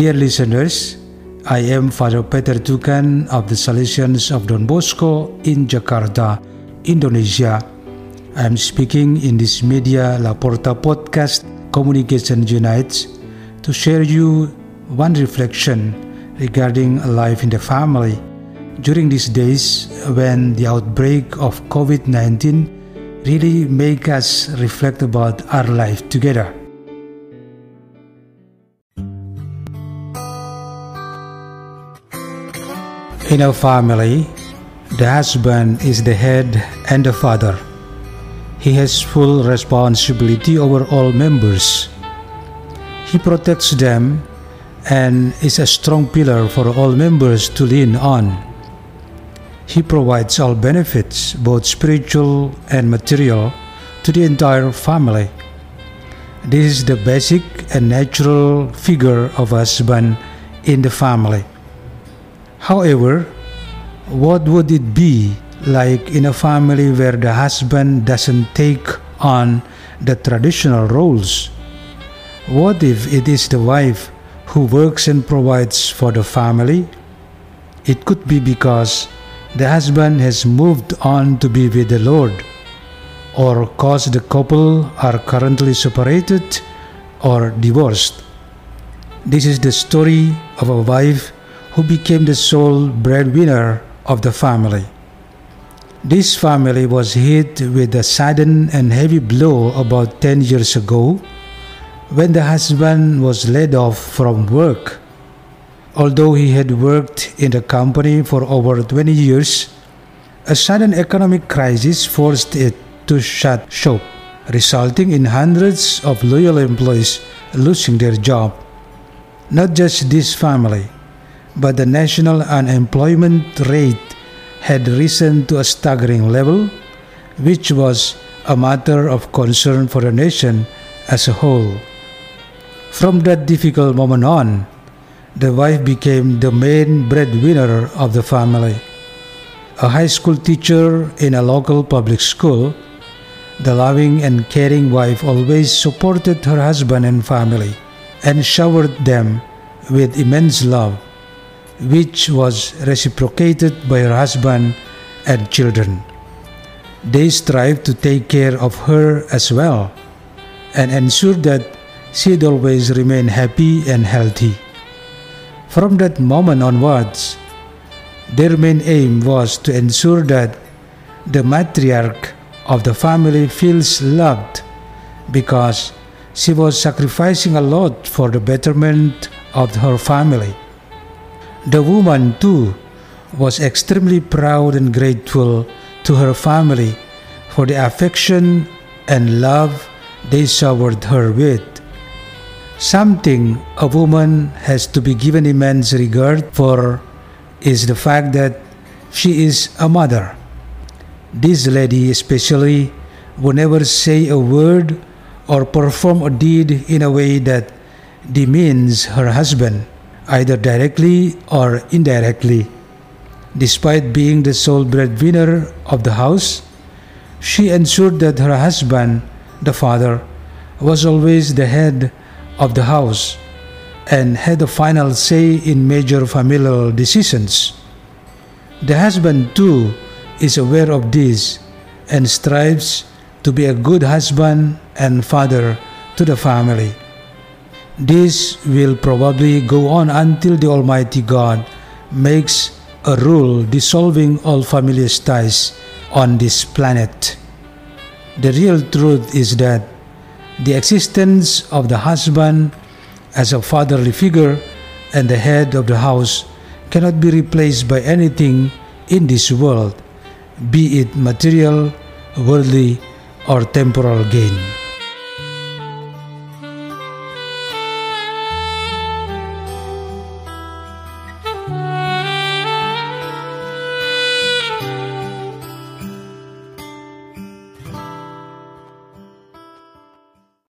Dear listeners, I am Father Peter Tukan of the Salesians of Don Bosco in Jakarta, Indonesia. I am speaking in this Media La Porta podcast Communication Unites to share you one reflection regarding life in the family during these days when the outbreak of COVID-19 really make us reflect about our life together. In a family, the husband is the head and the father. He has full responsibility over all members. He protects them and is a strong pillar for all members to lean on. He provides all benefits, both spiritual and material, to the entire family. This is the basic and natural figure of a husband in the family. However, what would it be like in a family where the husband doesn't take on the traditional roles? What if it is the wife who works and provides for the family? It could be because the husband has moved on to be with the Lord, or cause the couple are currently separated or divorced. This is the story of a wife who became the sole breadwinner of the family. This family was hit with a sudden and heavy blow about 10 years ago when the husband was laid off from work. Although he had worked in the company for over 20 years, a sudden economic crisis forced it to shut shop, resulting in hundreds of loyal employees losing their job. Not just this family, but the national unemployment rate had risen to a staggering level, which was a matter of concern for the nation as a whole. From that difficult moment on, the wife became the main breadwinner of the family. A high school teacher in a local public school, the loving and caring wife always supported her husband and family and showered them with immense love which was reciprocated by her husband and children. They strived to take care of her as well and ensure that she'd always remain happy and healthy. From that moment onwards, their main aim was to ensure that the matriarch of the family feels loved because she was sacrificing a lot for the betterment of her family. The woman, too, was extremely proud and grateful to her family for the affection and love they showered her with. Something a woman has to be given immense regard for is the fact that she is a mother. This lady, especially, would never say a word or perform a deed in a way that demeans her husband either directly or indirectly. Despite being the sole breadwinner of the house, she ensured that her husband, the father, was always the head of the house and had the final say in major familial decisions. The husband, too, is aware of this and strives to be a good husband and father to the family. This will probably go on until the Almighty God makes a rule dissolving all family ties on this planet. The real truth is that the existence of the husband as a fatherly figure and the head of the house cannot be replaced by anything in this world, be it material, worldly, or temporal gain.